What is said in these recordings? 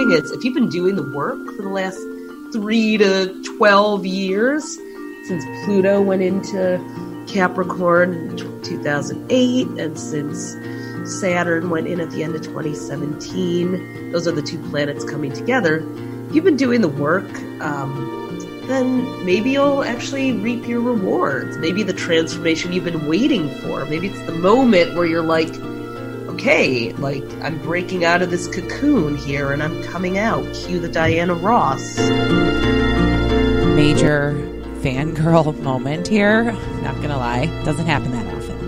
thing is, if you've been doing the work for the last three to 12 years, since Pluto went into Capricorn in 2008, and since Saturn went in at the end of 2017, those are the two planets coming together. If you've been doing the work, um, then maybe you'll actually reap your rewards. Maybe the transformation you've been waiting for. Maybe it's the moment where you're like, okay, like I'm breaking out of this cocoon here and I'm coming out. Cue the Diana Ross. Major fangirl moment here. Not gonna lie, doesn't happen that often.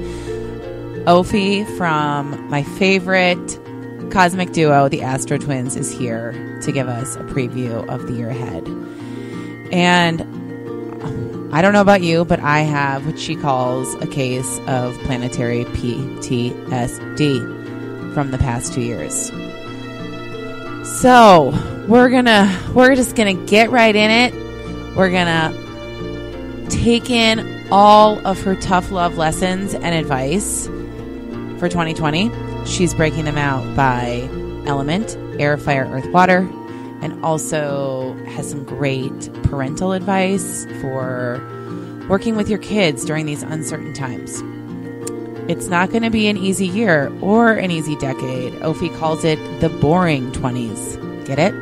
Ophi from my favorite cosmic duo, the Astrotwins, is here to give us a preview of the year ahead. And I don't know about you, but I have what she calls a case of planetary PTSD from the past two years. So we're gonna we're just gonna get right in it. We're gonna take in all of her tough love lessons and advice for 2020. She's breaking them out by element, air, fire, earth, water, and also has some great parental advice for working with your kids during these uncertain times. It's not going to be an easy year or an easy decade. Ophi calls it the boring 20s. Get it?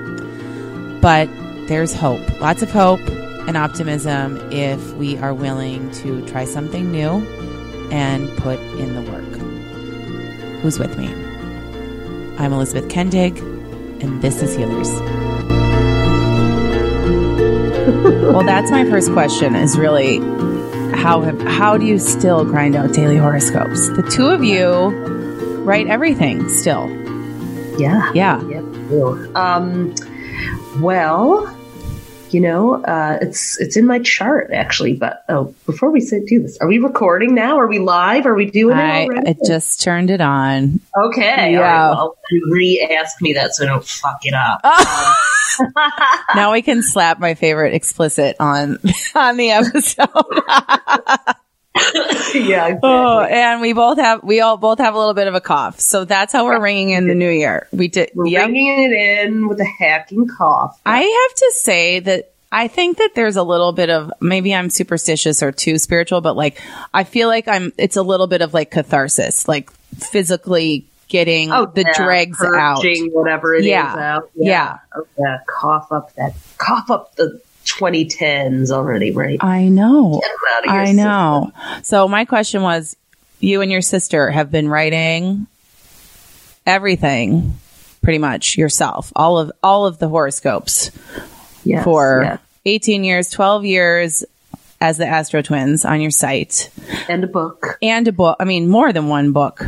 But there's hope. Lots of hope and optimism if we are willing to try something new and put in the work. Who's with me? I'm Elizabeth Kendig, and this is Healers. well, that's my first question. Is really how have, how do you still grind out daily horoscopes? The two of you write everything still. Yeah. Yeah. Yep. Um, well, you know, uh, it's it's in my chart actually. But oh, before we sit, do this, are we recording now? Are we live? Are we doing it I, already? I just turned it on. okay. Yeah. Right, well, re-ask me that so I don't fuck it up. Um, now we can slap my favorite explicit on on the episode. yeah. Oh, exactly. Oh, and we both have we all both have a little bit of a cough, so that's how we're ringing in the new year. We did. We're yep. ringing it in with a hacking cough. I have to say that I think that there's a little bit of maybe I'm superstitious or too spiritual, but like I feel like I'm. It's a little bit of like catharsis, like physically getting Oh, the yeah, dregs out. whatever it is Yeah. out. Yeah. Oh, yeah. Cough up that. Cough up the 2010s already, right? I know. Get 'em out of your I know. So my question was, you and your sister have been writing everything pretty much yourself, all of all of the horoscopes Yes, for yes. 18 years, 12 years as the Astrotwins on your site and a book. and a book. I mean, more than one book.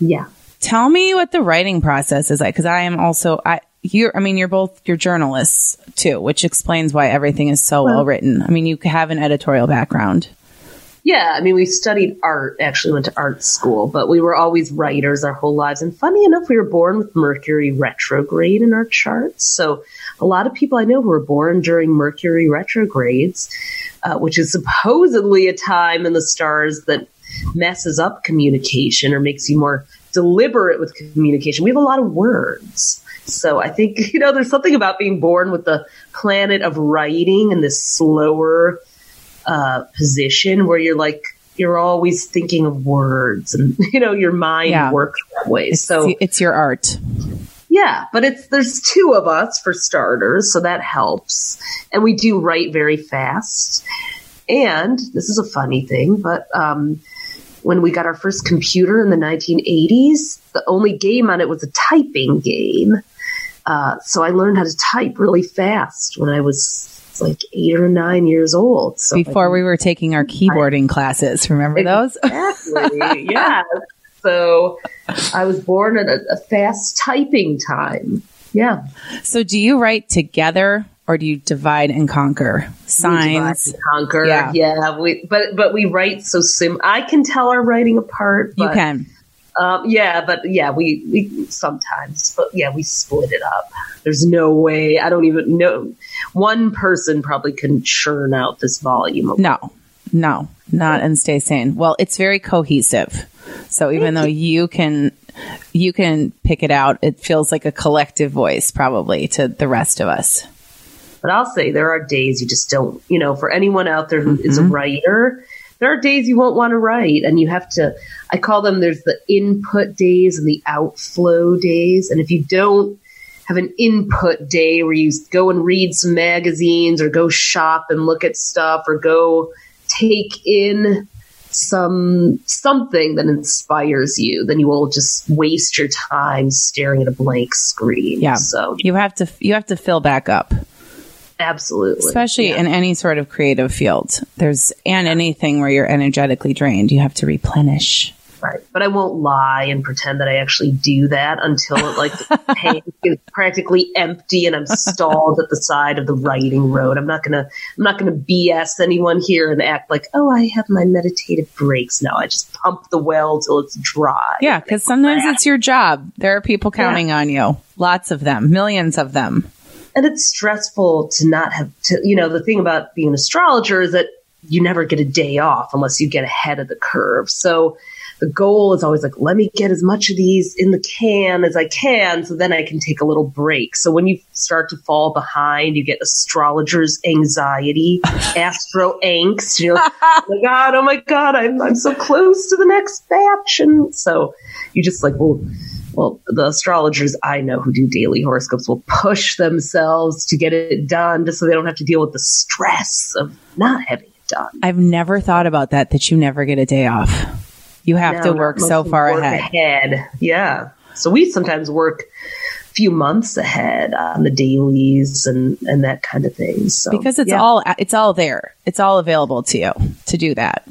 Yeah. Tell me what the writing process is like, because I am also I. You're, I mean, you're both you're journalists too, which explains why everything is so well written. I mean, you have an editorial background. Yeah, I mean, we studied art, actually went to art school, but we were always writers our whole lives. And funny enough, we were born with Mercury retrograde in our charts. So a lot of people I know who were born during Mercury retrogrades, uh, which is supposedly a time in the stars that messes up communication or makes you more deliberate with communication. We have a lot of words. So I think, you know, there's something about being born with the planet of writing and this slower, uh, position where you're like you're always thinking of words and you know your mind Yeah. works that way so it's, it's your art. yeah but it's there's two of us for starters so that helps and we do write very fast and this is a funny thing but um when we got our first computer in the 1980s the only game on it was a typing game uh, so I learned how to type really fast when I was like eight or nine years old. So Before we were taking our keyboarding classes, remember those? Exactly. yeah. So I was born at a, a fast typing time. Yeah. So do you write together or do you divide and conquer? Signs. divide and Conquer. Yeah. Yeah. we, but, but we write so sim. I can tell our writing apart. You can. Um, yeah, but yeah, we, we sometimes, but yeah, we split it up. There's no way. I don't even know. One person probably couldn't churn out this volume. Of No. No, not and stay sane. Well, it's very cohesive. So even though you can you can pick it out, it feels like a collective voice probably to the rest of us. But I'll say there are days you just don't, you know, for anyone out there who is a mm-hmm. writer, there are days you won't want to write and you have to I call them there's the input days and the outflow days. And if you don't have an input day where you go and read some magazines or go shop and look at stuff or go take in some something that inspires you, then you will just waste your time staring at a blank screen. Yeah. So You have to you have to fill back up. Absolutely. especially Yeah. in any sort of creative field. There's and anything where you're energetically drained, you have to replenish. Right. But I won't lie and pretend that I actually do that until it, like the tank is practically empty and I'm stalled at the side of the writing road. I'm not gonna I'm not gonna BS anyone here and act like, oh, I have my meditative breaks now. I just pump the well till it's dry. Yeah, because sometimes it's your job. There are people counting on you. Lots of them, millions of them. And it's stressful to not have to you know, the thing about being an astrologer is that you never get a day off unless you get ahead of the curve. So the goal is always like, let me get as much of these in the can as I can so then I can take a little break. So when you start to fall behind, you get astrologer's anxiety, astro angst. You're like, oh my God, oh my God, I'm, I'm so close to the next batch. And so you just like, well, well, the astrologers I know who do daily horoscopes will push themselves to get it done just so they don't have to deal with the stress of not having it done. I've never thought about that, that you never get a day off. You have to work so far work ahead. ahead. Yeah. So we sometimes work a few months ahead on the dailies and, and that kind of thing. So Because it's yeah. all it's all there. It's all available to you to do that.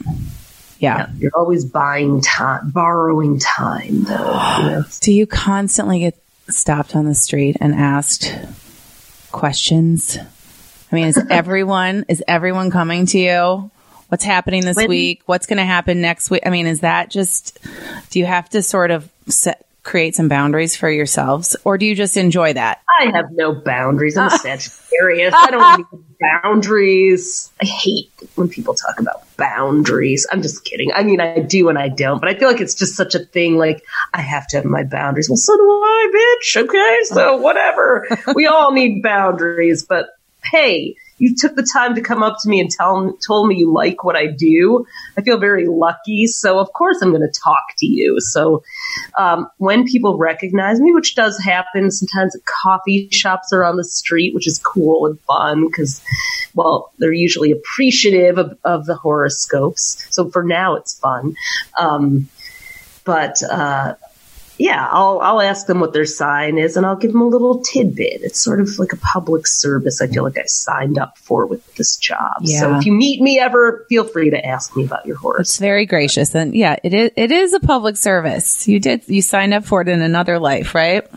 Yeah. You're always buying time, borrowing time though. You know? Do you constantly get stopped on the street and asked questions? I mean, is everyone is everyone coming to you? What's happening this When- week? What's going to happen next week? I mean, is that just do you have to sort of set create some boundaries for yourselves or do you just enjoy that? I have no boundaries. I'm a Sagittarius. I don't need boundaries. I hate when people talk about boundaries. I'm just kidding. I mean, I do and I don't, but I feel like it's just such a thing. Like I have to have my boundaries. Well, so do I, bitch. Okay, so whatever. we all need boundaries, but hey. You took the time to come up to me and tell told me you like what I do. I feel very lucky, so of course I'm going to talk to you. So um, when people recognize me, which does happen sometimes at coffee shops or on the street, which is cool and fun because, well, they're usually appreciative of, of the horoscopes. So for now, it's fun. Um, but uh, yeah, I'll I'll ask them what their sign is, and I'll give them a little tidbit. It's sort of like a public service. I feel like I signed up for with this job. Yeah. So if you meet me ever, feel free to ask me about your horoscope. It's very gracious and yeah, it is it is a public service. You did you signed up for it in another life, right?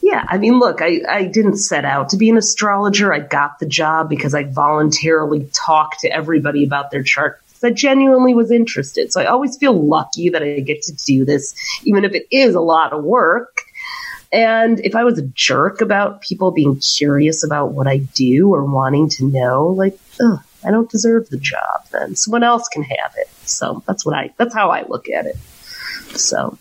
Yeah, I mean, look, I, I didn't set out to be an astrologer. I got the job because I voluntarily talked to everybody about their chart. I genuinely was interested. So I always feel lucky that I get to do this, even if it is a lot of work. And if I was a jerk about people being curious about what I do or wanting to know, like, ugh, I don't deserve the job then. Someone else can have it. So that's what I, that's how I look at it. So.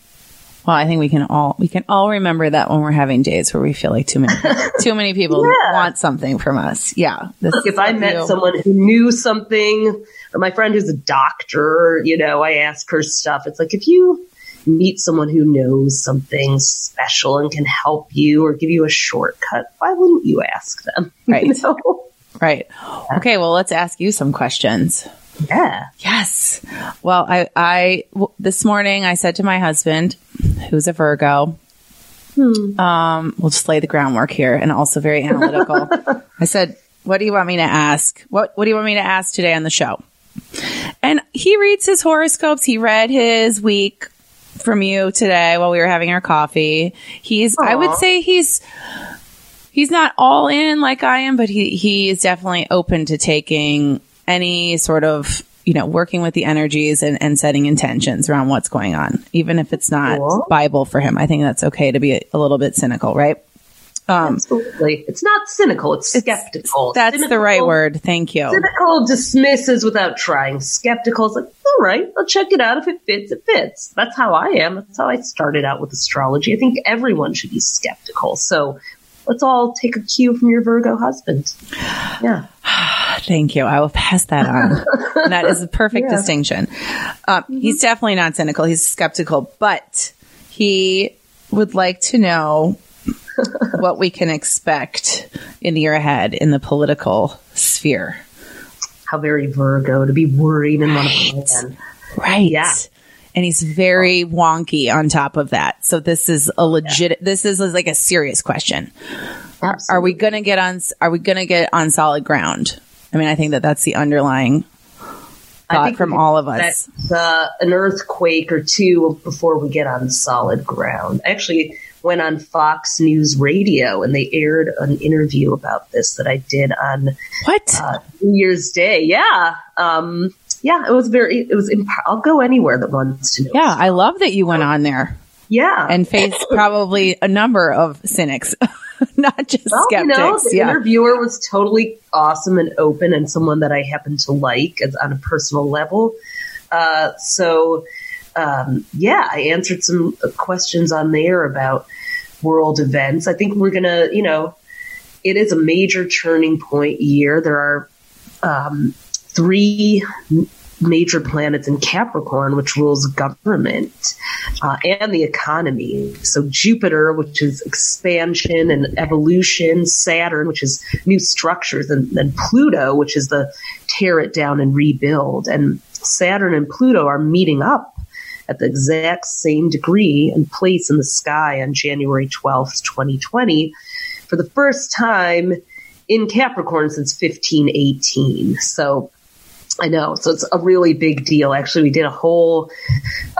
Well, I think we can all we can all remember that when we're having days where we feel like too many too many people Yeah. want something from us. Yeah. This Look, if I met you- someone who knew something, or my friend who's a doctor, you know, I ask her stuff. It's like if you meet someone who knows something special and can help you or give you a shortcut, why wouldn't you ask them? Right. You know? Right. Okay, well, let's ask you some questions. Yeah. Yes. Well, I, I, w- this morning I said to my husband, who's a Virgo, um, we'll just lay the groundwork here and also very analytical. I said, what do you want me to ask? What, what do you want me to ask today on the show? And he reads his horoscopes. He read his week from you today while we were having our coffee. He's, I would say he's, he's not all in like I am, but he, he is definitely open to taking any sort of, you know, working with the energies and, and setting intentions around what's going on, even if it's not Cool. Bible for him. I think that's okay to be a, a little bit cynical, right? Um, Absolutely. It's not cynical, it's skeptical. That's the right word. Thank you. Cynical dismisses without trying. Skeptical is like, all right, I'll check it out. If it fits, it fits. That's how I am. That's how I started out with astrology. I think everyone should be skeptical. So let's all take a cue from your Virgo husband. Yeah. Thank you. I will pass that on. that is a perfect Yeah. distinction. Um, He's definitely not cynical. He's skeptical, but he would like to know what we can expect in the year ahead in the political sphere. How very Virgo to be worried and want to Right. plan. Right. Yeah. And he's very wonky on top of that. So this is a legit, this is like a serious question. Are we going to get on, are we going to get on solid ground? I mean, I think that that's the underlying thought from all of us. uh, an earthquake or two before we get on solid ground. Actually went on Fox News Radio and they aired an interview about this that I did on What? uh, New Year's Day. Yeah. Um, yeah, it was very, it was, imp- I'll go anywhere that wants to know. yeah, I love that you went on there Yeah. and faced probably a number of cynics, not just well, you skeptics. know, the yeah. interviewer was totally awesome and open and someone that I happen to like as, on a personal level. Uh, so, um, yeah, I answered some questions on there about world events. I think we're going to, you know, it is a major turning point year. There are um, three major planets in Capricorn, which rules government uh, and the economy. So Jupiter, which is expansion and evolution, Saturn, which is new structures, and then Pluto, which is the tear it down and rebuild. And Saturn and Pluto are meeting up at the exact same degree and place in the sky on January 12th, 2020, for the first time in Capricorn since 1518. So I know. So it's a really big deal. Actually, we did a whole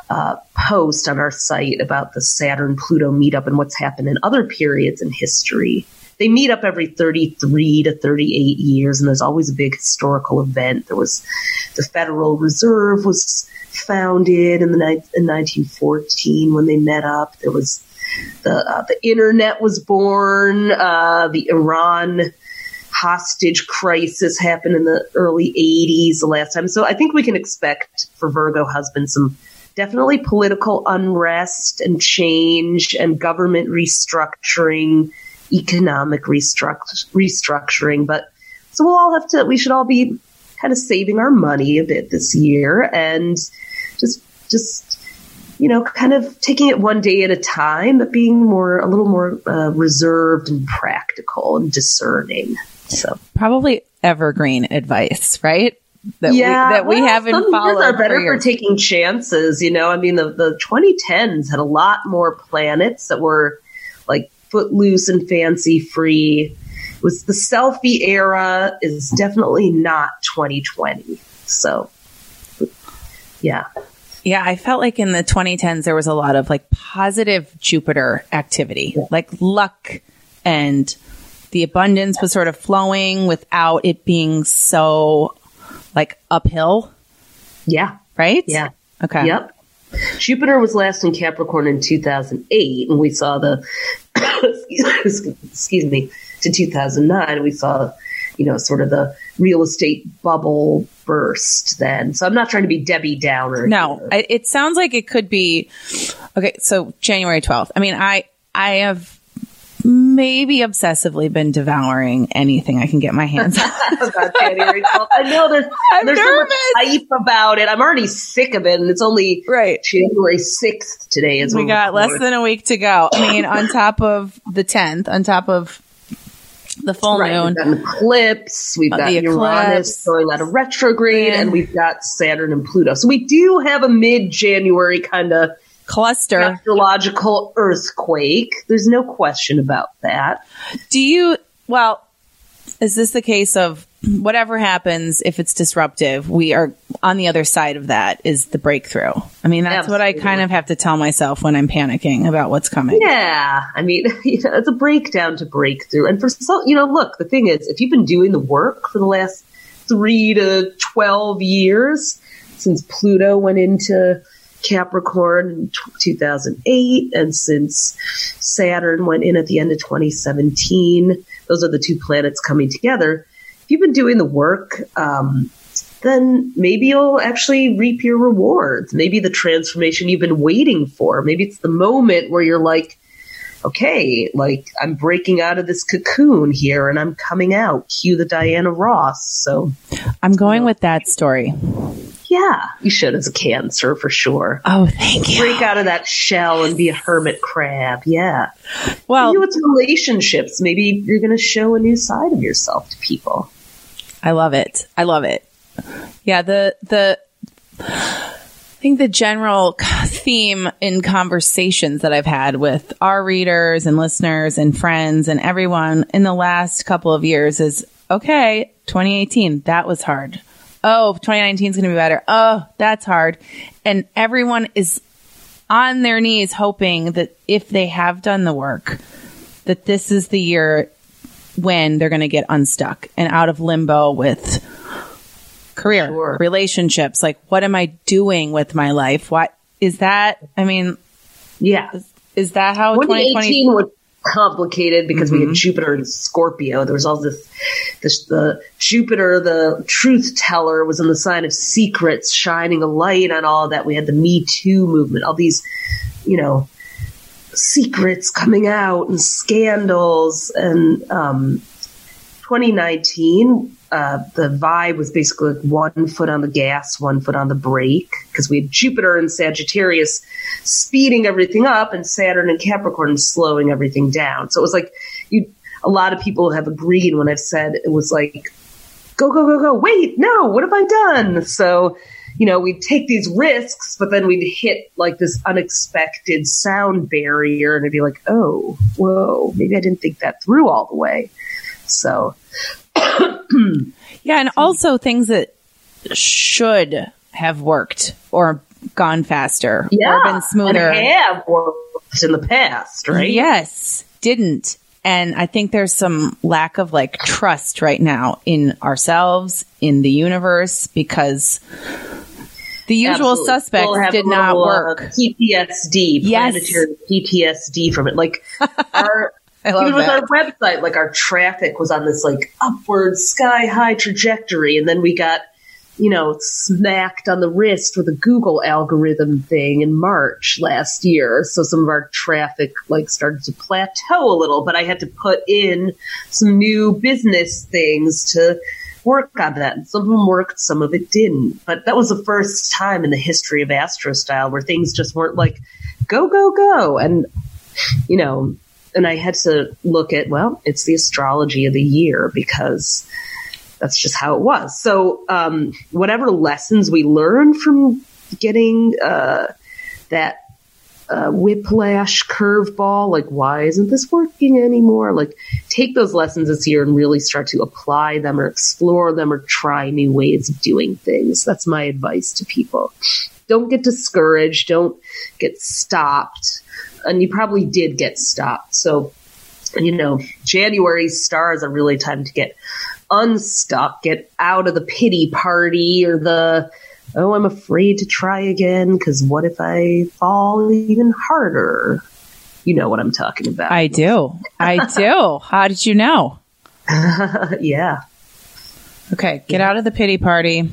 uh, post on our site about the Saturn Pluto meetup and what's happened in other periods in history. They meet up every 33 to 38 years, and there's always a big historical event. There was the Federal Reserve was founded in the in 1914 when they met up. There was the uh, the internet was born. Uh, the Iran hostage crisis happened in the early 80s the last time. So I think we can expect for Virgo husband some definitely political unrest and change and government restructuring, economic restruct- restructuring. But so we'll all have to, we should all be kind of saving our money a bit this year and just, just, you know, kind of taking it one day at a time, but being more, a little more uh, reserved and practical and discerning. So Probably evergreen advice, right? That we, that we well, haven't some followed. years are better for for taking chances. You know, I mean, the the 2010s had a lot more planets that were like footloose and fancy free. It was the selfie era is definitely not 2020. So, yeah, Yeah, I felt like in the 2010s there was a lot of like positive Jupiter activity, like luck and the abundance was sort of flowing without it being so like uphill, yeah, right? yeah. Okay. Yep. Jupiter was last in Capricorn in 2008, and we saw the, excuse me, to 2009, we saw, you know, sort of the real estate bubble burst then. So I'm not trying to be Debbie Downer. No, here. It sounds like it could be okay. So January 12th. I mean, I, I have maybe obsessively been devouring anything I can get my hands on. about January 12th. I know there's, I'm there's so much hype about it. I'm already sick of it, and it's only right. January 6th today. Is We got less than a week to go. I mean, on top of the 10th, on top of the full Right, moon. we've got an eclipse, we've Uh, got Uranus going out of retrograde, Yeah. and we've got Saturn and Pluto. So we do have a mid-January kind of cluster. astrological earthquake. There's no question about that. Do you, well, is this the case of whatever happens, if it's disruptive, we are on the other side of that is the breakthrough? I mean, that's what I kind of have to tell myself when I'm panicking about what's coming. Yeah, I mean, you know, it's a breakdown to breakthrough. And for so you know, look, the thing is, if you've been doing the work for the last three to 12 years since Pluto went into Capricorn in 2008, and since Saturn went in at the end of 2017, those are the two planets coming together. If you've been doing the work, um, then maybe you'll actually reap your rewards. Maybe the transformation you've been waiting for. Maybe it's the moment where you're like, okay, like I'm breaking out of this cocoon here and I'm coming out. Cue the Diana Ross. So I'm going with that story. Yeah, you should as a cancer for sure. Oh, thank you. Break out of that shell and be a hermit crab. Yeah. Well, you know, it's relationships. Maybe you're going to show a new side of yourself to people. I love it. I love it. Yeah, the the I think the general theme in conversations that I've had with our readers and listeners and friends and everyone in the last couple of years is okay, 2018, that was hard. Oh, 2019 is going to be better. Oh, that's hard. And everyone is on their knees hoping that if they have done the work, that this is the year when they're going to get unstuck and out of limbo with career, Sure. relationships. Like, what am I doing with my life? What is that? I mean, Yeah. is that how 2020? 2018 was complicated because we Mm-hmm. had Jupiter and Scorpio. There was all this, this, the Jupiter, the truth teller was in the sign of secrets, shining a light on all that. We had the Me Too movement, all these, you know, secrets coming out and scandals and, um, 2019, uh, the vibe was basically like one foot on the gas, one foot on the brake, because we had Jupiter and Sagittarius speeding everything up, and Saturn and Capricorn slowing everything down. So it was like you. A lot of people have agreed when I've said it was like, go, go, go, go. Wait, no, what have I done? So, you know, we'd take these risks, but then we'd hit like this unexpected sound barrier, and it'd be like, oh, whoa, maybe I didn't think that through all the way. So, Yeah, and also things that should have worked or gone faster yeah, or been smoother. and have worked in the past, right? Yes, didn't. And I think there's some lack of like trust right now in ourselves, in the universe, because the usual Absolutely. suspects We'll did a not little, uh, work. PTSD, Yes. PTSD from it. Like our I love even with that. our website, like our traffic was on this like upward sky high trajectory, and then we got you know smacked on the wrist with a Google algorithm thing in March last year. So some of our traffic like started to plateau a little, but I had to put in some new business things to work on that. Some of them worked, some of it didn't. But that was the first time in the history of Astrostyle where things just weren't like go go go and you know and I had to look at, well, it's the astrology of the year because that's just how it was. So, um, whatever lessons we learn from getting uh, that uh, whiplash curveball, like, why isn't this working anymore? Like, take those lessons this year and really start to apply them or explore them or try new ways of doing things. That's my advice to people. Don't get discouraged. Don't get stopped and you probably did get stopped. So, you know, January stars a really time to get unstuck, get out of the pity party or the, oh, I'm afraid to try again because what if I fall even harder? You know what I'm talking about. I do. I do. How did you know? yeah. Okay, get out of the pity party.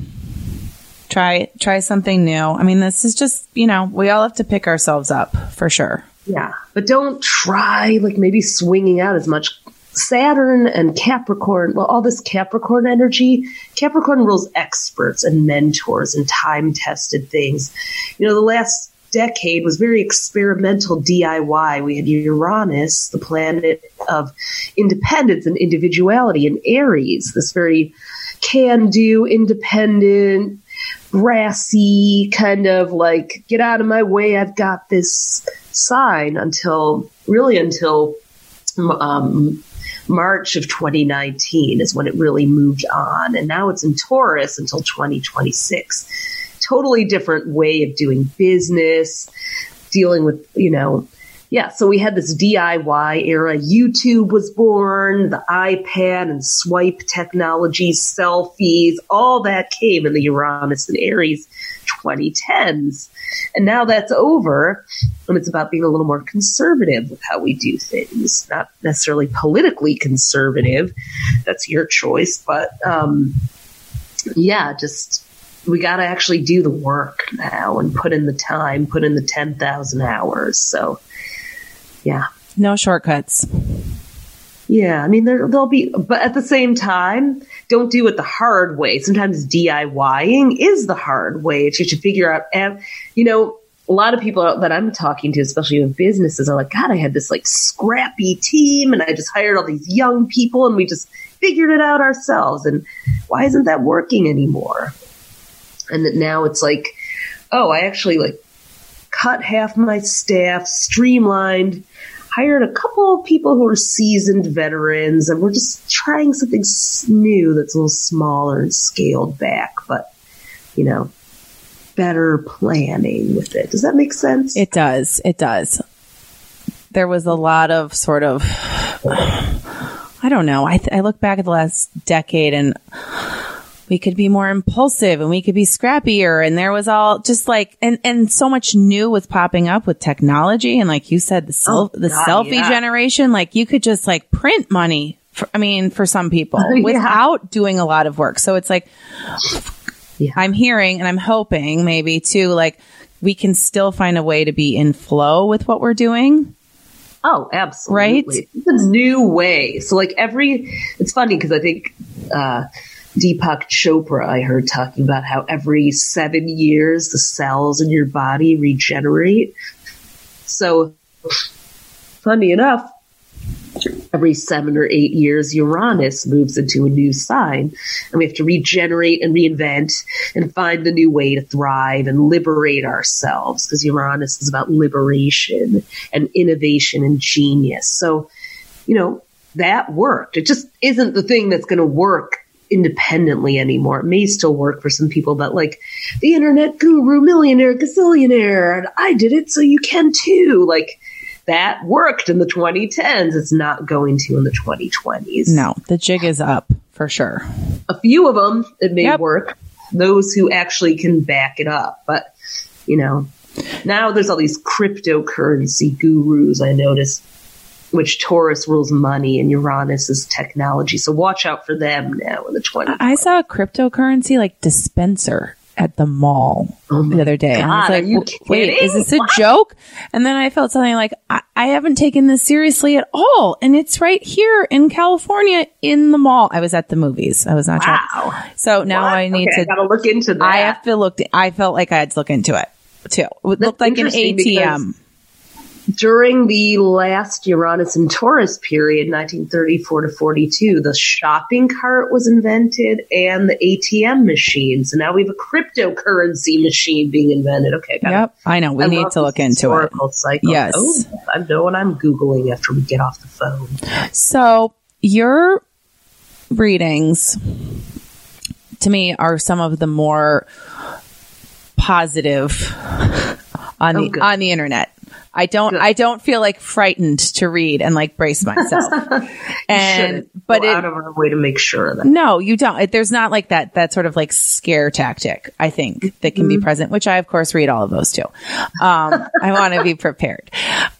Try try something new. I mean, this is just, you know, we all have to pick ourselves up for sure. Yeah. But don't try like maybe swinging out as much. Saturn and Capricorn, well, all this Capricorn energy, Capricorn rules experts and mentors and time tested things. You know, the last decade was very experimental DIY. We had Uranus, the planet of independence and individuality, and Aries, this very can do, independent, brassy kind of like, get out of my way, I've got this sign until really until um, March of 2019 is when it really moved on. And now it's in Taurus until 2026. Totally different way of doing business, dealing with, you know, yeah, so we had this DIY era. YouTube was born, the iPad and swipe technology, selfies, all that came in the Uranus and Aries 2010s. And now that's over, and it's about being a little more conservative with how we do things. Not necessarily politically conservative, that's your choice, but um, yeah, just we got to actually do the work now and put in the time, put in the 10,000 hours. So, yeah. No shortcuts. Yeah, I mean there there'll be, but at the same time, don't do it the hard way. Sometimes DIYing is the hard way. It's you should figure out, and you know, a lot of people that I'm talking to, especially in businesses, are like, God, I had this like scrappy team, and I just hired all these young people, and we just figured it out ourselves. And why isn't that working anymore? And that now it's like, oh, I actually like cut half my staff, streamlined hired a couple of people who are seasoned veterans, and we're just trying something new that's a little smaller and scaled back, but you know, better planning with it. Does that make sense? It does. It does. There was a lot of sort of, I don't know. I, th- I look back at the last decade and we could be more impulsive and we could be scrappier. And there was all just like, and, and so much new was popping up with technology. And like you said, the, sel- Oh, the God, selfie yeah. generation, like you could just like print money. For, I mean, for some people Yeah. without doing a lot of work. So it's like, Yeah. I'm hearing and I'm hoping maybe too, like we can still find a way to be in flow with what we're doing. Oh, absolutely. Right? It's a new way. So like every, it's funny because I think, uh, Deepak Chopra, I heard talking about how every seven years the cells in your body regenerate. So funny enough, every seven or eight years, Uranus moves into a new sign, and we have to regenerate and reinvent and find a new way to thrive and liberate ourselves because Uranus is about liberation and innovation and genius. So, you know, that worked. It just isn't the thing that's going to work independently anymore. It may still work for some people, but like the internet guru, millionaire, gazillionaire, and I did it, so you can too. Like, that worked in the 2010s. It's not going to in the 2020s. No, the jig is up for sure. A few of them, it may Yep. work. Those who actually can back it up. But, you know, now there's all these cryptocurrency gurus I noticed, which Taurus rules money and Uranus is technology. So watch out for them now in the 20s. I saw a cryptocurrency like dispenser at the mall oh the other day. and I was like, are you "W- wait, is this a joke? And then I felt something like, I, I haven't taken this seriously at all. And it's right here in California in the mall. I was at the movies. I was not Wow. trying. So now What? I need Okay, I to, gotta look into that. I have to look, I felt like I had to look into it too. It That's looked like an ATM. During the last Uranus and Taurus period, 1934 to 42, the shopping cart was invented and the ATM machine. So now we have a cryptocurrency machine being invented. Okay, got it. Yep. I know. We I need to look into it. Cycle. Yes. Oh, I know what I'm Googling after we get off the phone. So your readings to me are some of the more positive on Oh, the good. on the internet. I don't Good. I don't feel like frightened to read and like brace myself. and but it out of our way to make sure that. no, you don't. It- There's not like that, that sort of like scare tactic, I think, that can be present, which I, of course, read all of those too. Um, I want to be prepared.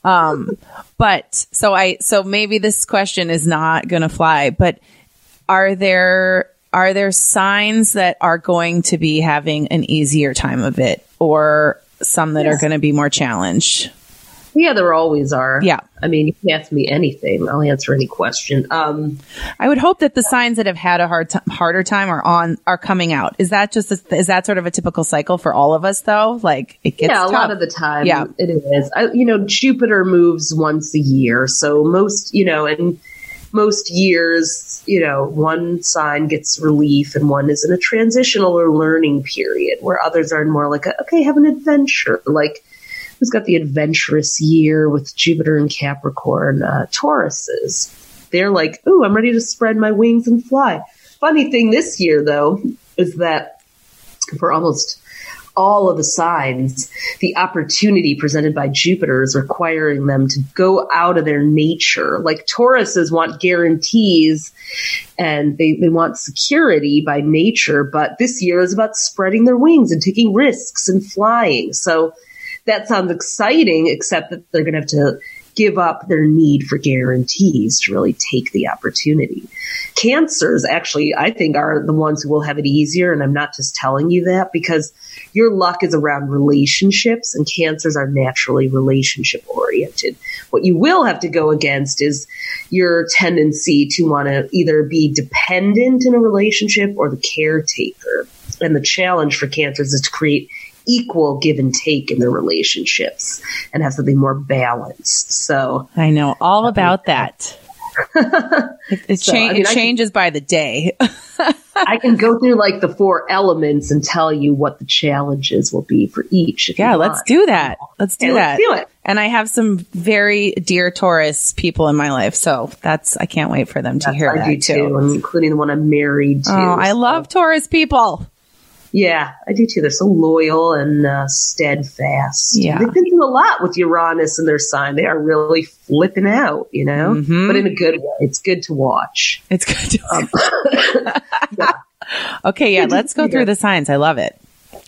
Um, but so I, so maybe this question is not going to fly, but are there, are there signs that are going to be having an easier time of it or some that are going to be more challenged? Yeah, there always are. Yeah. I mean, you can ask me anything. I'll answer any question. Um, I would hope that the signs that have had a hard t- harder time are on are coming out. Is that just a, is that sort of a typical cycle for all of us though? Like it gets yeah, a tough. lot of the time, Yeah. it is. I, you know, Jupiter moves once a year, so most, you know, and most years, you know, one sign gets relief and one is in a transitional or learning period, where others are more like, a, okay, have an adventure. Like, who's got the adventurous year with Jupiter and Capricorn? Uh, Tauruses. They're like, ooh, I'm ready to spread my wings and fly. Funny thing this year, though, is that for almost all of the signs, the opportunity presented by Jupiter is requiring them to go out of their nature. Like Tauruses want guarantees and they, they want security by nature, but this year is about spreading their wings and taking risks and flying. So that sounds exciting, except that they're going to have to give up their need for guarantees to really take the opportunity. Cancers actually, I think, are the ones who will have it easier. And I'm not just telling you that because your luck is around relationships and cancers are naturally relationship oriented. What you will have to go against is your tendency to want to either be dependent in a relationship or the caretaker. And the challenge for cancers is to create equal give and take in their relationships and have something more balanced. So I know all about that. it, it, so, cha- I mean, it changes can, by the day. I can go through like the four elements and tell you what the challenges will be for each. Yeah, let's do that. Let's do that. Let's do it. And I have some very dear Taurus people in my life, so that's I can't wait for them to hear I that too, too, including the one I'm married to. Oh, I so. love Taurus people. Yeah, I do too. They're so loyal and uh, steadfast. Yeah. They've been through a lot with Uranus and their sign. They are really flipping out, you know, mm-hmm. but in a good way. It's good to watch. It's good to um, yeah. Okay, yeah, let's go through the signs. I love it.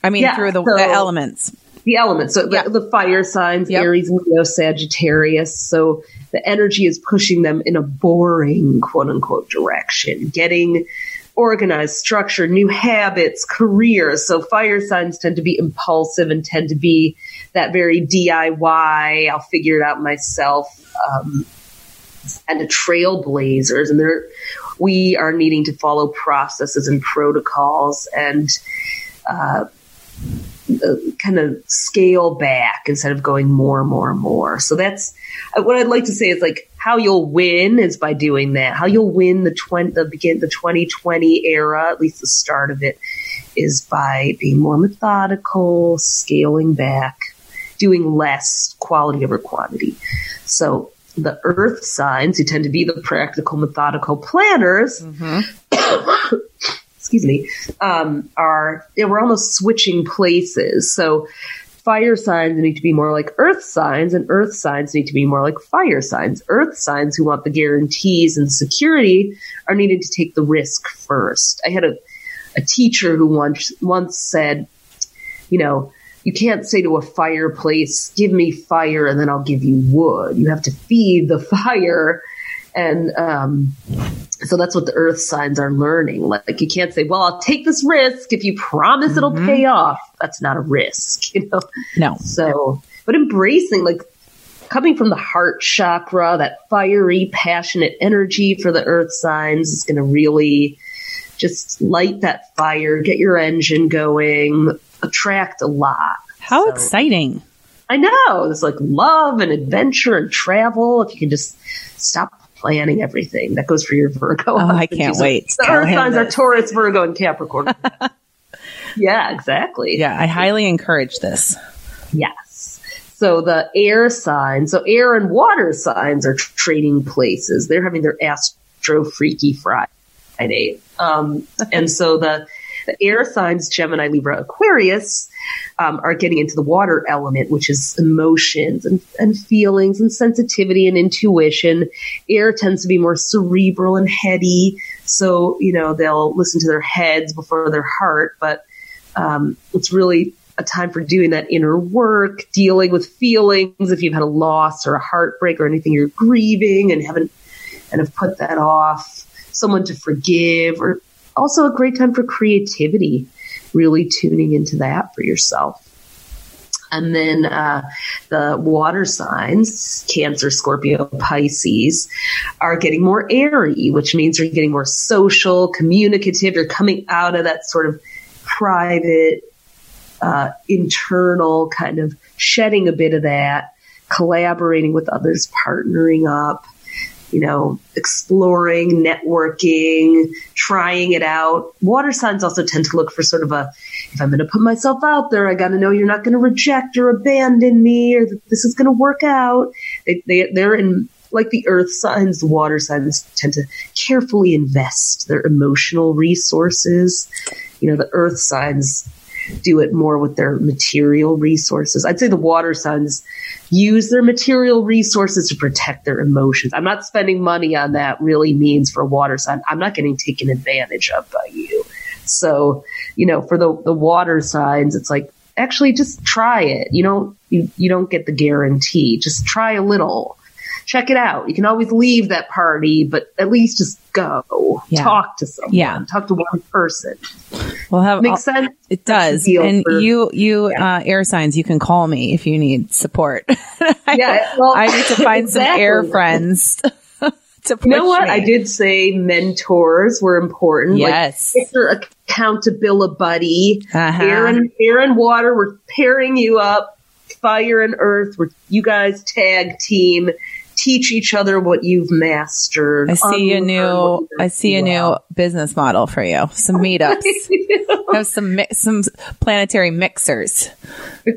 I mean, yeah, through the, so, the, elements. The elements. So yeah. the, the, fire signs, yep. Aries, Leo, Sagittarius. So the energy is pushing them in a boring, quote unquote, direction, getting organized, structure, new habits, careers. So fire signs tend to be impulsive and tend to be that very DIY. I'll figure it out myself. Um, and the trailblazers, and we are needing to follow processes and protocols and uh, uh, kind of scale back instead of going more and more and more. So that's what I'd like to say is like how you'll win is by doing that. How you'll win the 20, the begin the 2020 era, at least the start of it, is by being more methodical, scaling back, doing less quality over quantity. So the earth signs who tend to be the practical, methodical planners. Mm-hmm. excuse me, um, are we're almost switching places. So fire signs need to be more like earth signs and earth signs need to be more like fire signs. Earth signs who want the guarantees and security are needed to take the risk first. I had a, a teacher who once, once said, you know, you can't say to a fireplace, give me fire and then I'll give you wood. You have to feed the fire and um, so that's what the earth signs are learning. Like you can't say, well, I'll take this risk if you promise mm-hmm. it'll pay off. That's not a risk, you know? No. So, but embracing like coming from the heart chakra, that fiery, passionate energy for the earth signs is going to really just light that fire, get your engine going, attract a lot. How so, exciting. I know. It's like love and adventure and travel. If you can just stop planning everything. That goes for your Virgo. Oh, I can't wait. So earth signs are Taurus, Virgo, and Capricorn. yeah, exactly. Yeah, I highly encourage this. Yes. So the air signs, so air and water signs are trading places. They're having their astro freaky Friday. Um, and so the, the air signs, Gemini, Libra, Aquarius, um, are getting into the water element, which is emotions and, and feelings and sensitivity and intuition. Air tends to be more cerebral and heady. So, you know, they'll listen to their heads before their heart, but um, it's really a time for doing that inner work, dealing with feelings. If you've had a loss or a heartbreak or anything you're grieving and haven't and have put that off, someone to forgive, or also a great time for creativity really tuning into that for yourself. And then uh, the water signs, Cancer, Scorpio, Pisces, are getting more airy, which means you're getting more social, communicative. You're coming out of that sort of private, uh, internal kind of shedding a bit of that, collaborating with others, partnering up you know, exploring, networking, trying it out. Water signs also tend to look for sort of a, if I'm going to put myself out there, I got to know you're not going to reject or abandon me or that this is going to work out. They, they, they're in, like the earth signs, the water signs tend to carefully invest their emotional resources. You know, the earth signs do it more with their material resources. I'd say the water signs use their material resources to protect their emotions. I'm not spending money on that really means for a water sign. I'm not getting taken advantage of by you. So, you know, for the, the water signs, it's like, actually just try it. You don't, you, you don't get the guarantee. Just try a little. Check it out. You can always leave that party, but at least just go. Yeah. Talk to someone. Yeah. Talk to one person. We'll have Makes I'll- sense? It does. And for- you, you, uh, air signs, you can call me if you need support. Yeah, well, I need to find some air friends to You know what? me. I did say mentors were important. Yes. Like, your accountability buddy. Uh-huh. Air and air and water. We're pairing you up. Fire and earth. We're you guys tag team. Teach each other what you've mastered. I see a new, I see a new business model for you. Some meetups. have some mi- some planetary mixers.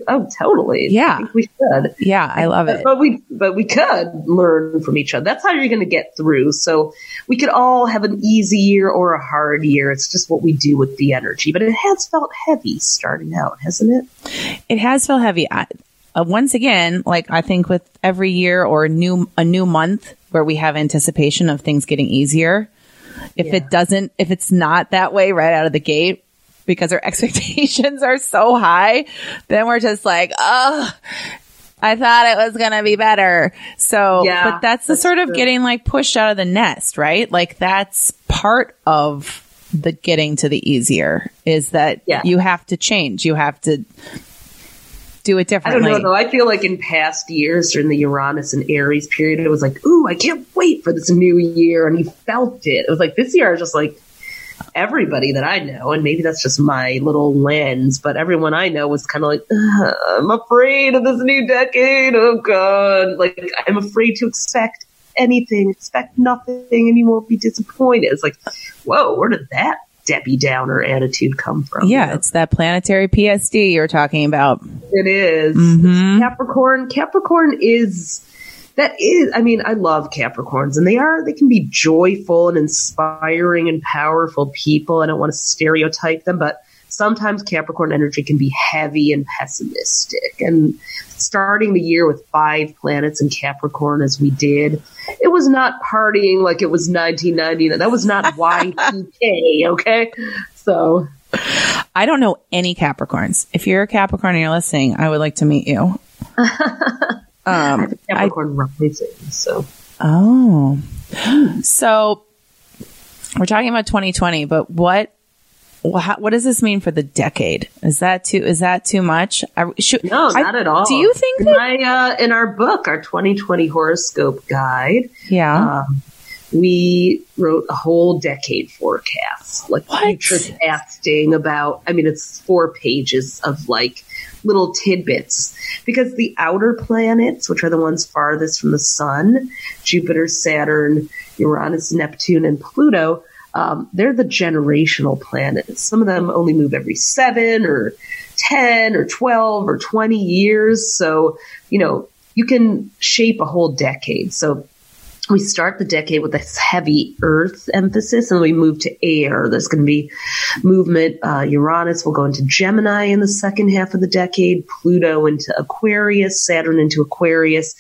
oh, totally. Yeah. I we should. Yeah, I love it. But we, but we could learn from each other. That's how you're going to get through. So we could all have an easy year or a hard year. It's just what we do with the energy. But it has felt heavy starting out, hasn't it? It has felt heavy. I, uh, once again, like I think with every year or a new a new month where we have anticipation of things getting easier. If Yeah. it doesn't, if it's not that way right out of the gate, because our expectations are so high, then we're just like, oh, I thought it was going to be better. So, Yeah, but that's the that's sort of true. getting like pushed out of the nest, right? Like that's part of the getting to the easier is that Yeah. you have to change. You have to do it differently. I don't know though. I feel like in past years during the Uranus and Aries period, it was like, ooh, I can't wait for this new year. And you felt it. It was like this year, I was just like, everybody that I know, and maybe that's just my little lens, but everyone I know was kind of like, I'm afraid of this new decade. Oh God. Like, I'm afraid to expect anything, expect nothing, and you won't be disappointed. It's like, whoa, where did that Debbie Downer attitude come from? yeah, You know? it's that planetary PTSD you're talking about. It is. Mhm. Capricorn. Capricorn is that is I mean, I love Capricorns and they are they can be joyful and inspiring and powerful people. I don't want to stereotype them, but sometimes Capricorn energy can be heavy and pessimistic. And starting the year with five planets in Capricorn as we did, it was not partying like it was 1999. That was not Y2K, okay? So, I don't know any Capricorns. If you're a Capricorn and you're listening, I would like to meet you. um, Capricorn rising. So, oh, so we're talking about 2020, but what? Wha- how- What does this mean for the decade? Is that too? Is that too much? I, should, No, I- not at all. Do you think in that? my uh, in our book, our 2020 horoscope guide, Yeah. um, we wrote a whole decade forecast, like What? future casting about. I mean, it's four pages of like little tidbits because the outer planets, which are the ones farthest from the sun, Jupiter, Saturn, Uranus, Neptune, and Pluto. Um, they're the generational planets. Some of them only move every seven or 10 or 12 or 20 years. So, you know, you can shape a whole decade. So we start the decade with this heavy earth emphasis and we move to air. There's going to be movement. Uh, Uranus will go into Gemini in the second half of the decade, Pluto into Aquarius, Saturn into Aquarius,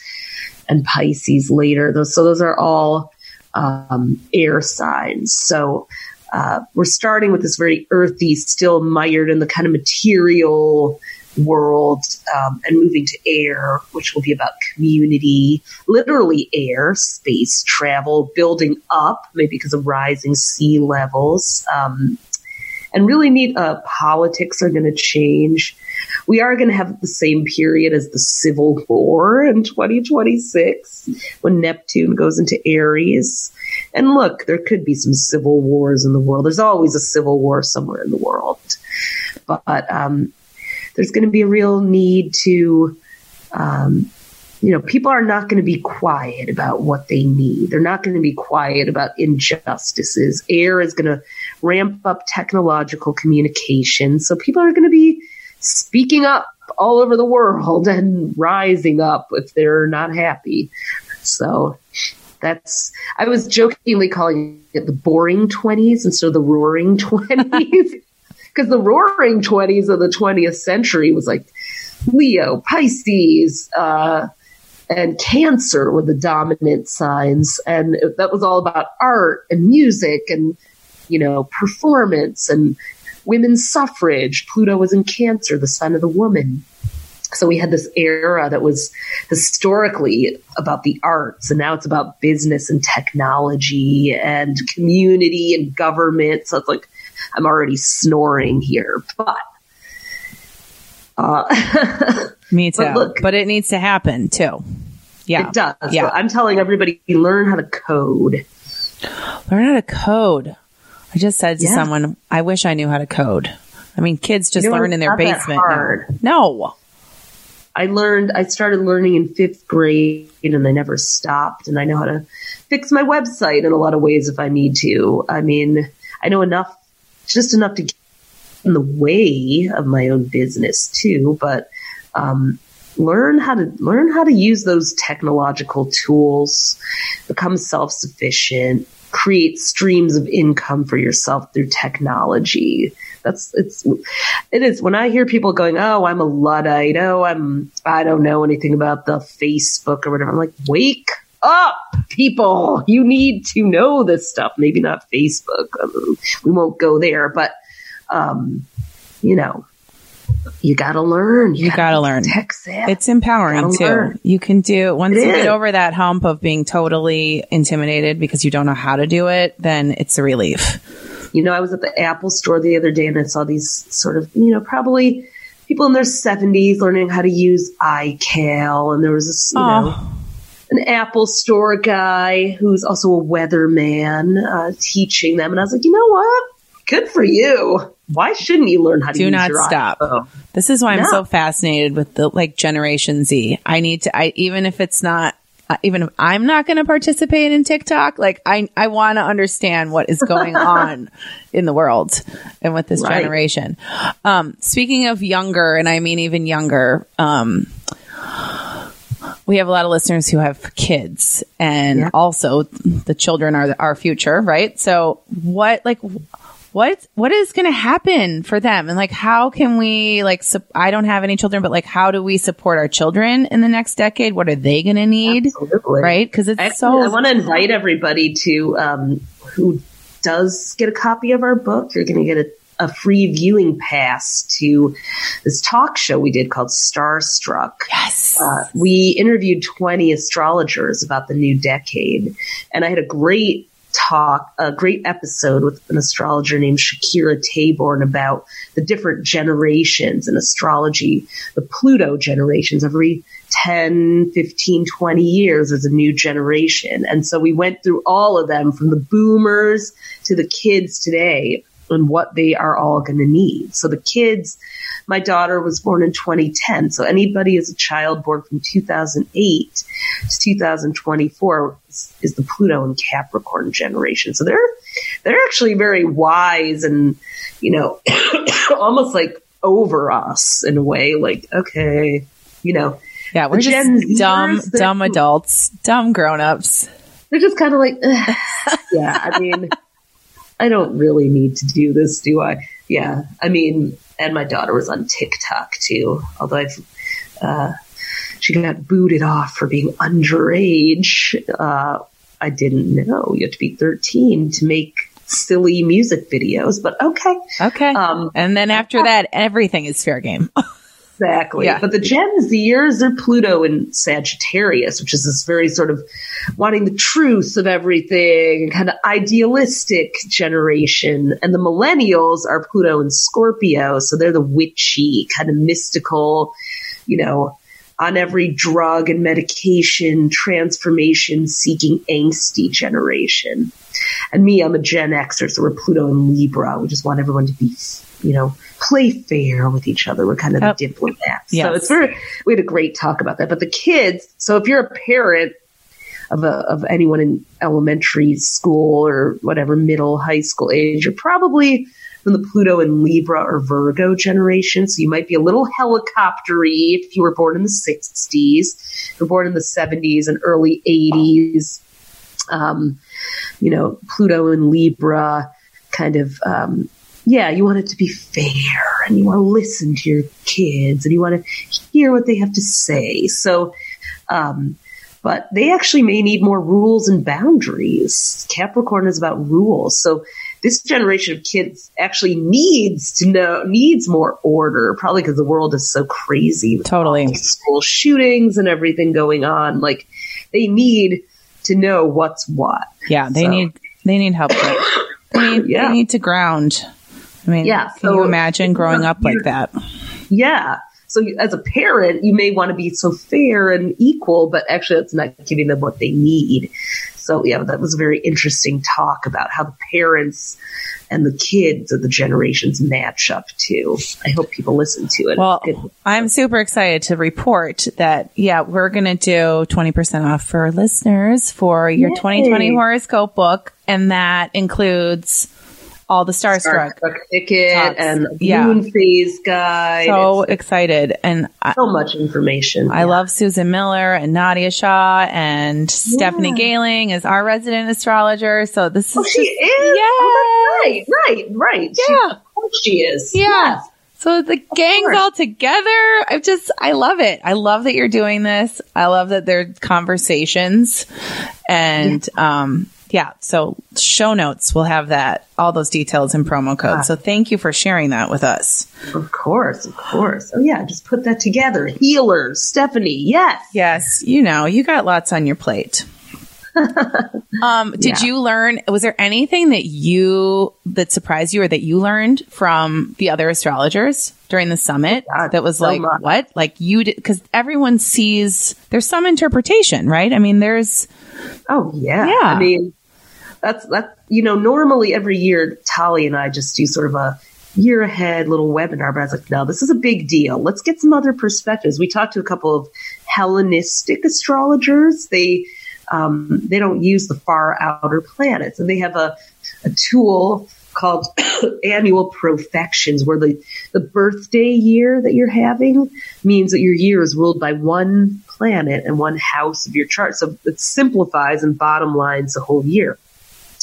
and Pisces later. So those are all um, air signs. So uh, we're starting with this very earthy, still mired in the kind of material world, um, and moving to air, which will be about community, literally air, space travel, building up, maybe because of rising sea levels. Um, and really neat uh, politics are going to change. We are going to have the same period as the Civil War in 2026 when Neptune goes into Aries. And look, there could be some civil wars in the world. There's always a civil war somewhere in the world. But um, there's going to be a real need to, um, you know, people are not going to be quiet about what they need. They're not going to be quiet about injustices. Air is going to ramp up technological communication. So people are going to be speaking up all over the world and rising up if they're not happy. So that's, I was jokingly calling it the boring 20s instead of the roaring 20s. because the roaring 20s of the 20th century was like Leo, Pisces, uh, and Cancer were the dominant signs. And that was all about art and music and, you know, performance and women's suffrage. Pluto was in Cancer, the sign of the woman. So we had this era that was historically about the arts, and now it's about business and technology and community and government. So it's like I'm already snoring here, but uh, me too. But, look, but it needs to happen too. Yeah, it does. Yeah, I'm telling everybody, learn how to code. Learn how to code. I just said to yeah. someone, I wish I knew how to code. I mean, kids just you know, learn in their basement. No. I learned, I started learning in fifth grade and I never stopped. And I know how to fix my website in a lot of ways if I need to. I mean, I know enough, just enough to get in the way of my own business too, but, um, learn how to learn how to use those technological tools, become self-sufficient, create streams of income for yourself through technology. That's it's it is when I hear people going, "Oh, I'm a luddite. Oh, I'm I don't know anything about the Facebook or whatever." I'm like, "Wake up, people! You need to know this stuff. Maybe not Facebook. Um, we won't go there, but um, you know, you got to learn. You, you got to learn. It's empowering too. Learn. You can do once it you is. get over that hump of being totally intimidated because you don't know how to do it. Then it's a relief. You know, I was at the Apple store the other day and I saw these sort of, you know, probably people in their 70s learning how to use iCal. And there was this, you oh. know, an Apple store guy who's also a weatherman uh, teaching them. And I was like, you know what? Good for you. Why shouldn't you learn how to do not stop? iPhone? This is why I'm so fascinated with the like Generation Z. I need to, I even if it's not uh, even if I'm not going to participate in TikTok, like I, I want to understand what is going on in the world and with this right. generation. Um, speaking of younger, and I mean even younger, um, we have a lot of listeners who have kids and yeah. also the children are our future, right? So what, like, what what is going to happen for them and like how can we like su- i don't have any children but like how do we support our children in the next decade what are they going to need Absolutely. right because it's Actually, so i want to invite everybody to um, who does get a copy of our book you're going to get a a free viewing pass to this talk show we did called Starstruck. Yes. Uh, we interviewed 20 astrologers about the new decade, and I had a great talk, a great episode with an astrologer named Shakirah Tabourn about the different generations in astrology, the Pluto generations. Every 10, 15, 20 years is a new generation. And so we went through all of them from the boomers to the kids today and what they are all going to need. So the kids, my daughter was born in 2010. So anybody as a child born from 2008 to 2024 is, is the Pluto and Capricorn generation. So they're, they're actually very wise and, you know, almost like over us in a way. Like, okay, you know, yeah, we're just dumb, dumb adults, dumb grown-ups. They're just kind of like, yeah. I mean, I don't really need to do this, do I? Yeah. I mean, and my daughter was on TikTok too, although I've, uh, she got booted off for being underage. Uh, I didn't know you have to be 13 to make silly music videos, but okay. Okay. Um, and then after that, everything is fair game. Exactly. Yeah. But the Gen Zers, they're Pluto in Sagittarius, which is this very sort of wanting the truth of everything and kind of idealistic generation. And the millennials are Pluto in Scorpio. So they're the witchy, kind of mystical, you know, on every drug and medication, transformation seeking angsty generation. And me, I'm a Gen Xer, so we're Pluto and Libra. We just want everyone to be, you know, play fair with each other. We're kind of oh. diplomats. Yes. So it's very, we had a great talk about that. But the kids, so if you're a parent of a, of anyone in elementary school or whatever, middle, high school age, you're probably from the Pluto and Libra or Virgo generation. So you might be a little helicoptery if you were born in the 60s, you're born in the 70s and early 80s. Um, you know, Pluto and Libra kind of um, yeah, you want it to be fair and you want to listen to your kids and you want to hear what they have to say. So, um, but they actually may need more rules and boundaries. Capricorn is about rules. So this generation of kids actually needs to know, needs more order, probably because the world is so crazy. Totally. School shootings and everything going on. Like they need to know what's what. Yeah. They So- need, they need help. They need, Yeah. they need to ground. I mean, Yeah, can so- you imagine growing up like that? Yeah. So you- as a parent, you may want to be so fair and equal, but actually that's not giving them what they need. So yeah, that was a very interesting talk about how the parents and the kids of the generations match up too. I hope people listen to it. Well. I'm super excited to report that, yeah, we're going to do 20% off for listeners for your Yay. 2020 horoscope book. And that includes all the Starstruck. Starstruck ticket Talks. and Yeah. moon phase guide. So It's excited. And I, so much information. I love Susan Miller and Nadiya Shah and Stephanie Gailing is our resident astrologer. So this is Oh, she just- is. Oh, right, right, right. She- Yeah. of course she is. Yeah. Yes. So the gang's all together. I just, I love it. I love that you're doing this. I love that there are conversations and, um, yeah. So show notes will have that, all those details and promo codes. So thank you for sharing that with us. Of course, of course. Oh yeah, just put that together. Healers, Stephanie. Yes. Yes. You know, you got lots on your plate. um, did Yeah. you learn, was there anything that you, that surprised you or that you learned from the other astrologers during the summit Oh, God, that was so like, much. what? Like you did, cause everyone sees, there's some interpretation, right? I mean, there's, Oh yeah. Yeah. I mean, that's that. You know, normally every year, Tali and I just do sort of a year ahead little webinar. But I was like, no, this is a big deal. Let's get some other perspectives. We talked to a couple of Hellenistic astrologers. They um, they don't use the far outer planets, and they have a a tool called annual profections, where the the birthday year that you're having means that your year is ruled by one planet and one house of your chart. So it simplifies and bottom lines the whole year.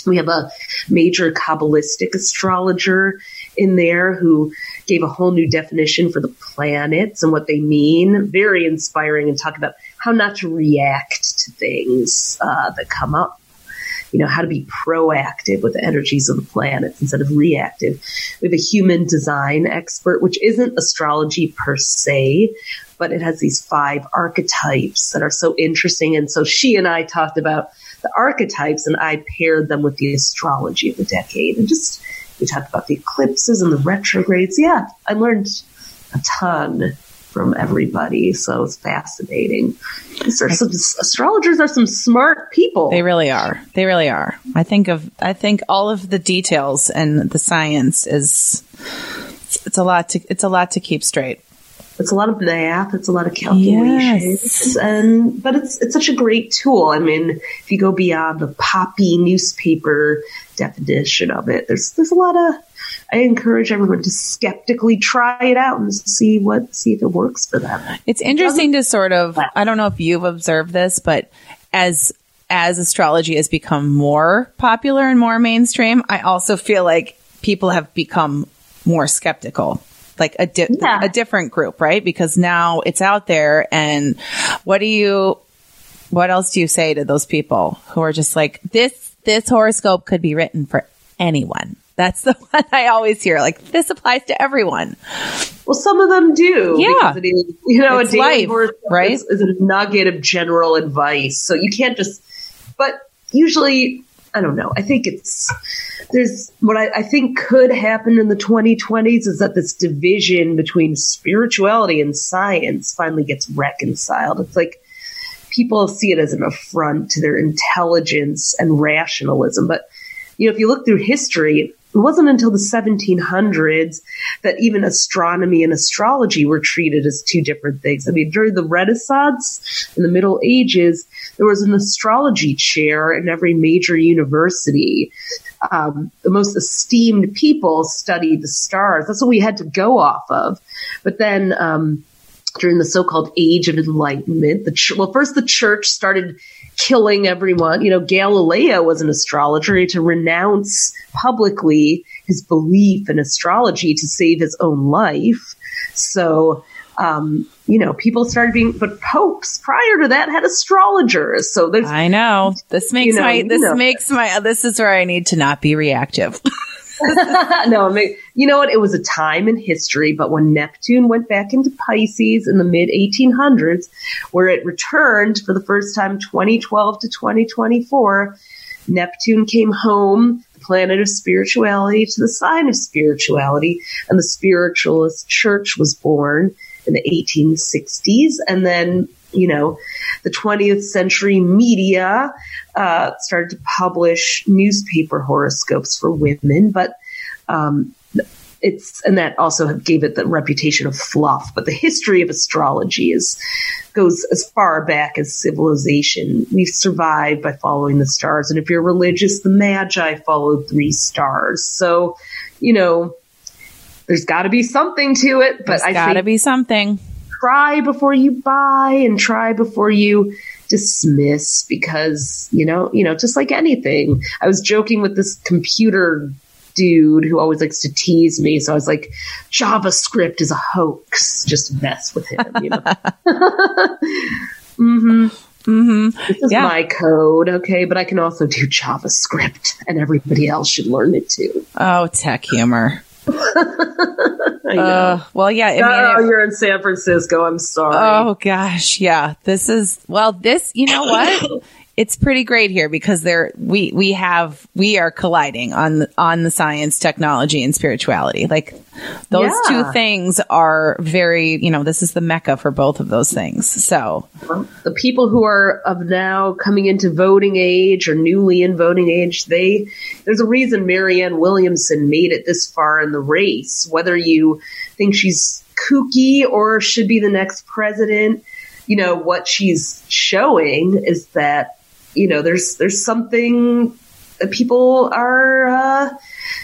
We have a major Kabbalistic astrologer in there who gave a whole new definition for the planets and what they mean. Very inspiring and talk about how not to react to things uh, that come up. You know, how to be proactive with the energies of the planets instead of reactive. We have a human design expert, which isn't astrology per se, but it has these five archetypes that are so interesting. And so she and I talked about the archetypes and I paired them with the astrology of the decade and just we talked about the eclipses and the retrogrades. Yeah, I learned a ton from everybody, so it's fascinating. Are some astrologers are some smart people. they really are. They really are. I think of, I think all of the details and the science is, it's, it's a lot to, it's a lot to keep straight. It's a lot of math. It's a lot of calculations, Yes. and but it's it's such a great tool. I mean, if you go beyond the poppy newspaper definition of it, there's there's a lot of. I encourage everyone to skeptically try it out and see what see if it works for them. It's interesting to sort of I don't know if you've observed this, but as as astrology has become more popular and more mainstream, I also feel like people have become more skeptical. Like a di- Yeah. a different group, right? Because now it's out there and what do you what else do you say to those people who are just like this this horoscope could be written for anyone. That's the one I always hear. Like this applies to everyone. Well, some of them do. Yeah. it is, you know, It's a daily life, horoscope right? Is, is a nugget of general advice, so you can't just. But usually, I don't know. I think it's there's what I, I think could happen in the 2020s is that this division between spirituality and science finally gets reconciled. It's like people see it as an affront to their intelligence and rationalism, but you know, if you look through history, it wasn't until the 1700s that even astronomy and astrology were treated as two different things. I mean, during the Renaissance in the Middle Ages, there was an astrology chair in every major university. Um, the most esteemed people studied the stars. That's what we had to go off of. But then, um, during the so-called age of enlightenment. The ch- well, first the church started killing everyone. You know, Galileo was an astrologer to renounce publicly his belief in astrology to save his own life. So, um, you know, people started being, but popes prior to that had astrologers. So there's, I know this makes you know, my, this you know. makes my, this is where I need to not be reactive. no, I mean, you know what? It was a time in history, but when Neptune went back into Pisces in the mid 1800s, where it returned for the first time 2012 to 2024, Neptune came home, the planet of spirituality, to the sign of spirituality, and the spiritualist church was born in the 1860s. And then, you know, the 20th century media uh, started to publish newspaper horoscopes for women, but um, it's and that also gave it the reputation of fluff. But the history of astrology is goes as far back as civilization. We've survived by following the stars, and if you're religious, the Magi followed three stars. So, you know, there's got to be something to it. But there's I got to be something. Try before you buy, and try before you dismiss because you know you know just like anything i was joking with this computer dude who always likes to tease me. So I was like, JavaScript is a hoax. Just mess with him, you know. mm-hmm. Mm-hmm. This is yeah. my code, okay, but I can also do JavaScript, and everybody else should learn it too. Oh, tech humor. uh, well, yeah. I mean, oh, you're in San Francisco. I'm sorry. Oh gosh, yeah. This is well. This, you know what? it's pretty great here because there we we have we are colliding on the, on the science, technology, and spirituality. Like those yeah. two things are very you know this is the mecca for both of those things. So um, the people who are of now coming into voting age or newly in voting age, they there's a reason Marianne Williamson made it this far in the race. Whether you think she's kooky or should be the next president you know what she's showing is that you know, there's there's something that people are uh,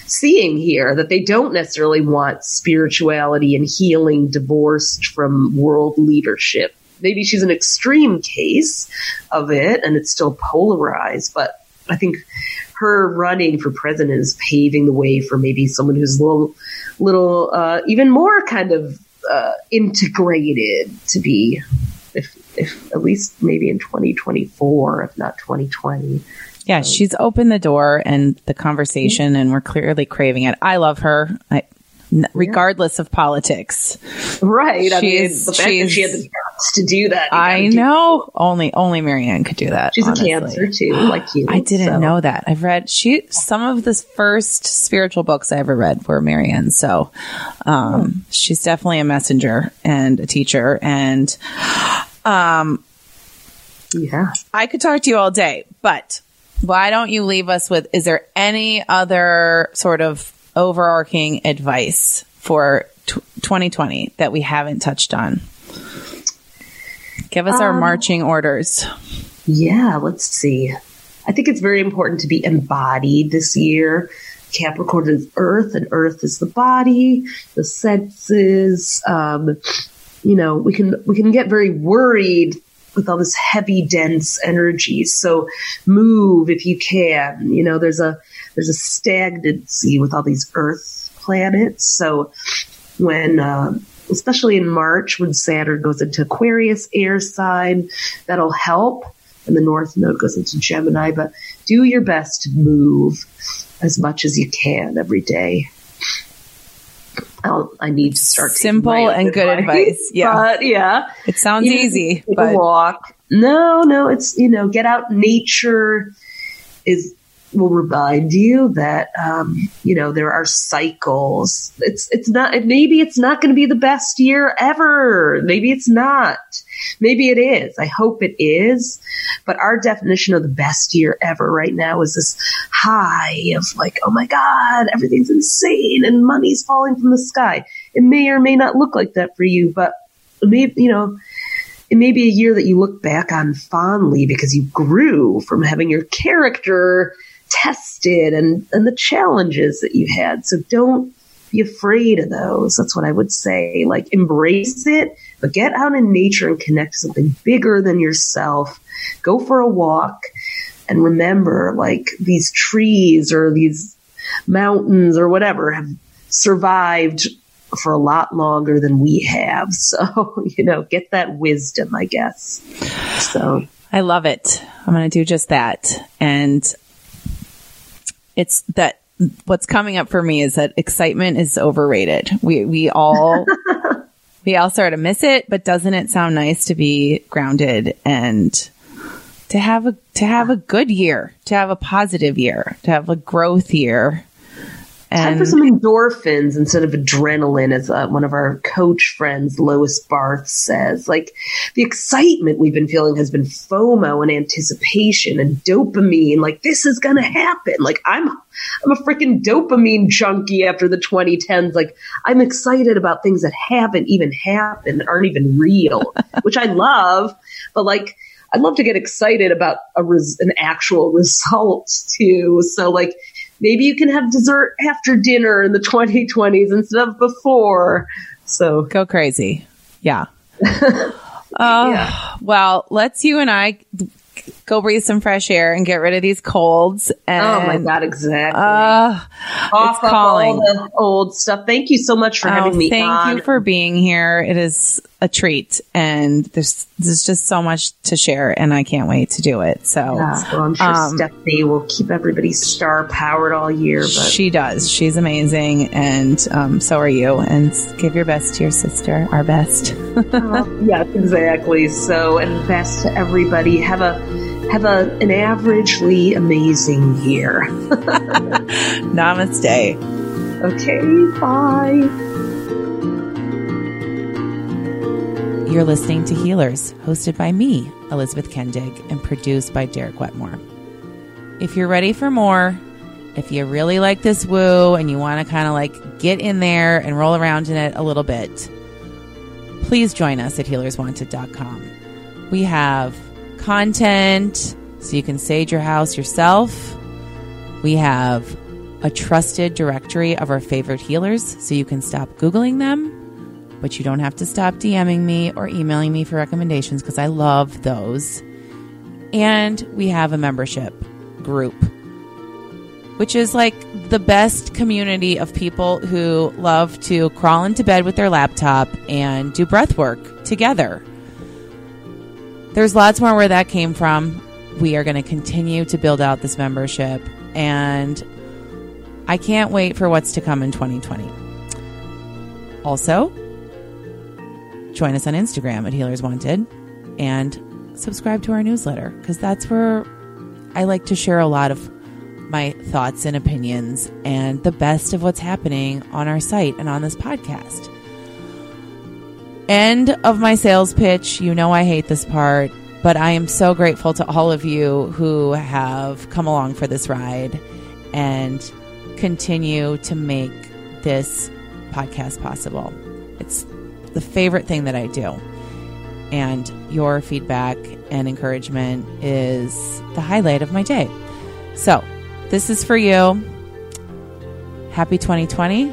seeing here that they don't necessarily want spirituality and healing divorced from world leadership. Maybe she's an extreme case of it, and it's still polarized. But I think her running for president is paving the way for maybe someone who's a little, little, uh, even more kind of uh, integrated to be if at least maybe in 2024, if not 2020. Yeah, she's opened the door and the conversation, and we're clearly craving it. I love her. I, regardless of politics. Right. I mean, the fact that she had the guts to do that. I know. only only Marianne could do that. She's honestly. a cancer too, like you. I didn't so. know that. I've read she some of the first spiritual books I ever read were Marianne. So um, oh. she's definitely a messenger and a teacher and um, yeah. I could talk to you all day, but why don't you leave us with is there any other sort of overarching advice for t- 2020 that we haven't touched on? Give us um, our marching orders. Yeah, let's see. I think it's very important to be embodied this year. Capricorn is earth, and earth is the body, the senses, um, you know, we can, we can get very worried with all this heavy, dense energy. So move if you can. You know, there's a, there's a stagnancy with all these earth planets. So when, uh, especially in March when Saturn goes into Aquarius air sign, that'll help. And the North Node goes into Gemini, but do your best to move as much as you can every day. I'll, i need to start simple and good advice. Yeah, but yeah, it sounds you easy. But walk. No, no, it's you know, get out. Nature is will remind you that um, you know there are cycles. It's it's not maybe it's not going to be the best year ever. Maybe it's not. Maybe it is. I hope it is. But our definition of the best year ever right now is this high of like, oh my god, everything's insane and money's falling from the sky. It may or may not look like that for you, but maybe you know it may be a year that you look back on fondly because you grew from having your character tested and, and the challenges that you had. So don't be afraid of those. That's what I would say. Like embrace it, but get out in nature and connect to something bigger than yourself. Go for a walk and remember like these trees or these mountains or whatever have survived for a lot longer than we have. So, you know, get that wisdom, I guess. So I love it. I'm going to do just that. And it's that what's coming up for me is that excitement is overrated. We, we all, we all sort of miss it, but doesn't it sound nice to be grounded and to have a, to have a good year, to have a positive year, to have a growth year? Time for some endorphins instead of adrenaline, as uh, one of our coach friends, Lois Barth, says. Like the excitement we've been feeling has been FOMO and anticipation and dopamine. Like this is gonna happen. Like I'm, I'm a freaking dopamine junkie after the 2010s. Like I'm excited about things that haven't even happened, aren't even real, which I love. But like, I'd love to get excited about a res- an actual result too. So like maybe you can have dessert after dinner in the 2020s instead of before. So go crazy. Yeah. uh, yeah. Well, let's you and I go breathe some fresh air and get rid of these colds. And, oh my god, exactly. Uh, Off calling. all the old stuff. Thank you so much for oh, having me. Thank on. you for being here. It is a treat, and there's there's just so much to share, and I can't wait to do it. So, yeah, well, I'm sure um, Stephanie will keep everybody star powered all year. But she does. She's amazing, and um, so are you. And give your best to your sister. Our best. uh, yes, exactly. So, and best to everybody. Have a have a, an averagely amazing year. Namaste. Okay, bye. You're listening to Healers, hosted by me, Elizabeth Kendig, and produced by Derek Wetmore. If you're ready for more, if you really like this woo and you want to kind of like get in there and roll around in it a little bit, please join us at healerswanted.com. We have content so you can sage your house yourself. We have a trusted directory of our favorite healers so you can stop Googling them, but you don't have to stop DMing me or emailing me for recommendations because I love those. And we have a membership group, which is like the best community of people who love to crawl into bed with their laptop and do breath work together. There's lots more where that came from. We are going to continue to build out this membership, and I can't wait for what's to come in 2020. Also, join us on Instagram at Healers Wanted and subscribe to our newsletter because that's where I like to share a lot of my thoughts and opinions and the best of what's happening on our site and on this podcast. End of my sales pitch. You know I hate this part, but I am so grateful to all of you who have come along for this ride and continue to make this podcast possible. It's the favorite thing that I do. And your feedback and encouragement is the highlight of my day. So, this is for you. Happy 2020,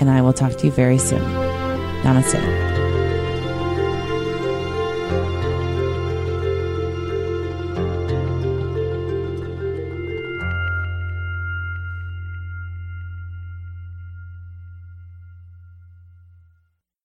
and I will talk to you very soon. Namaste.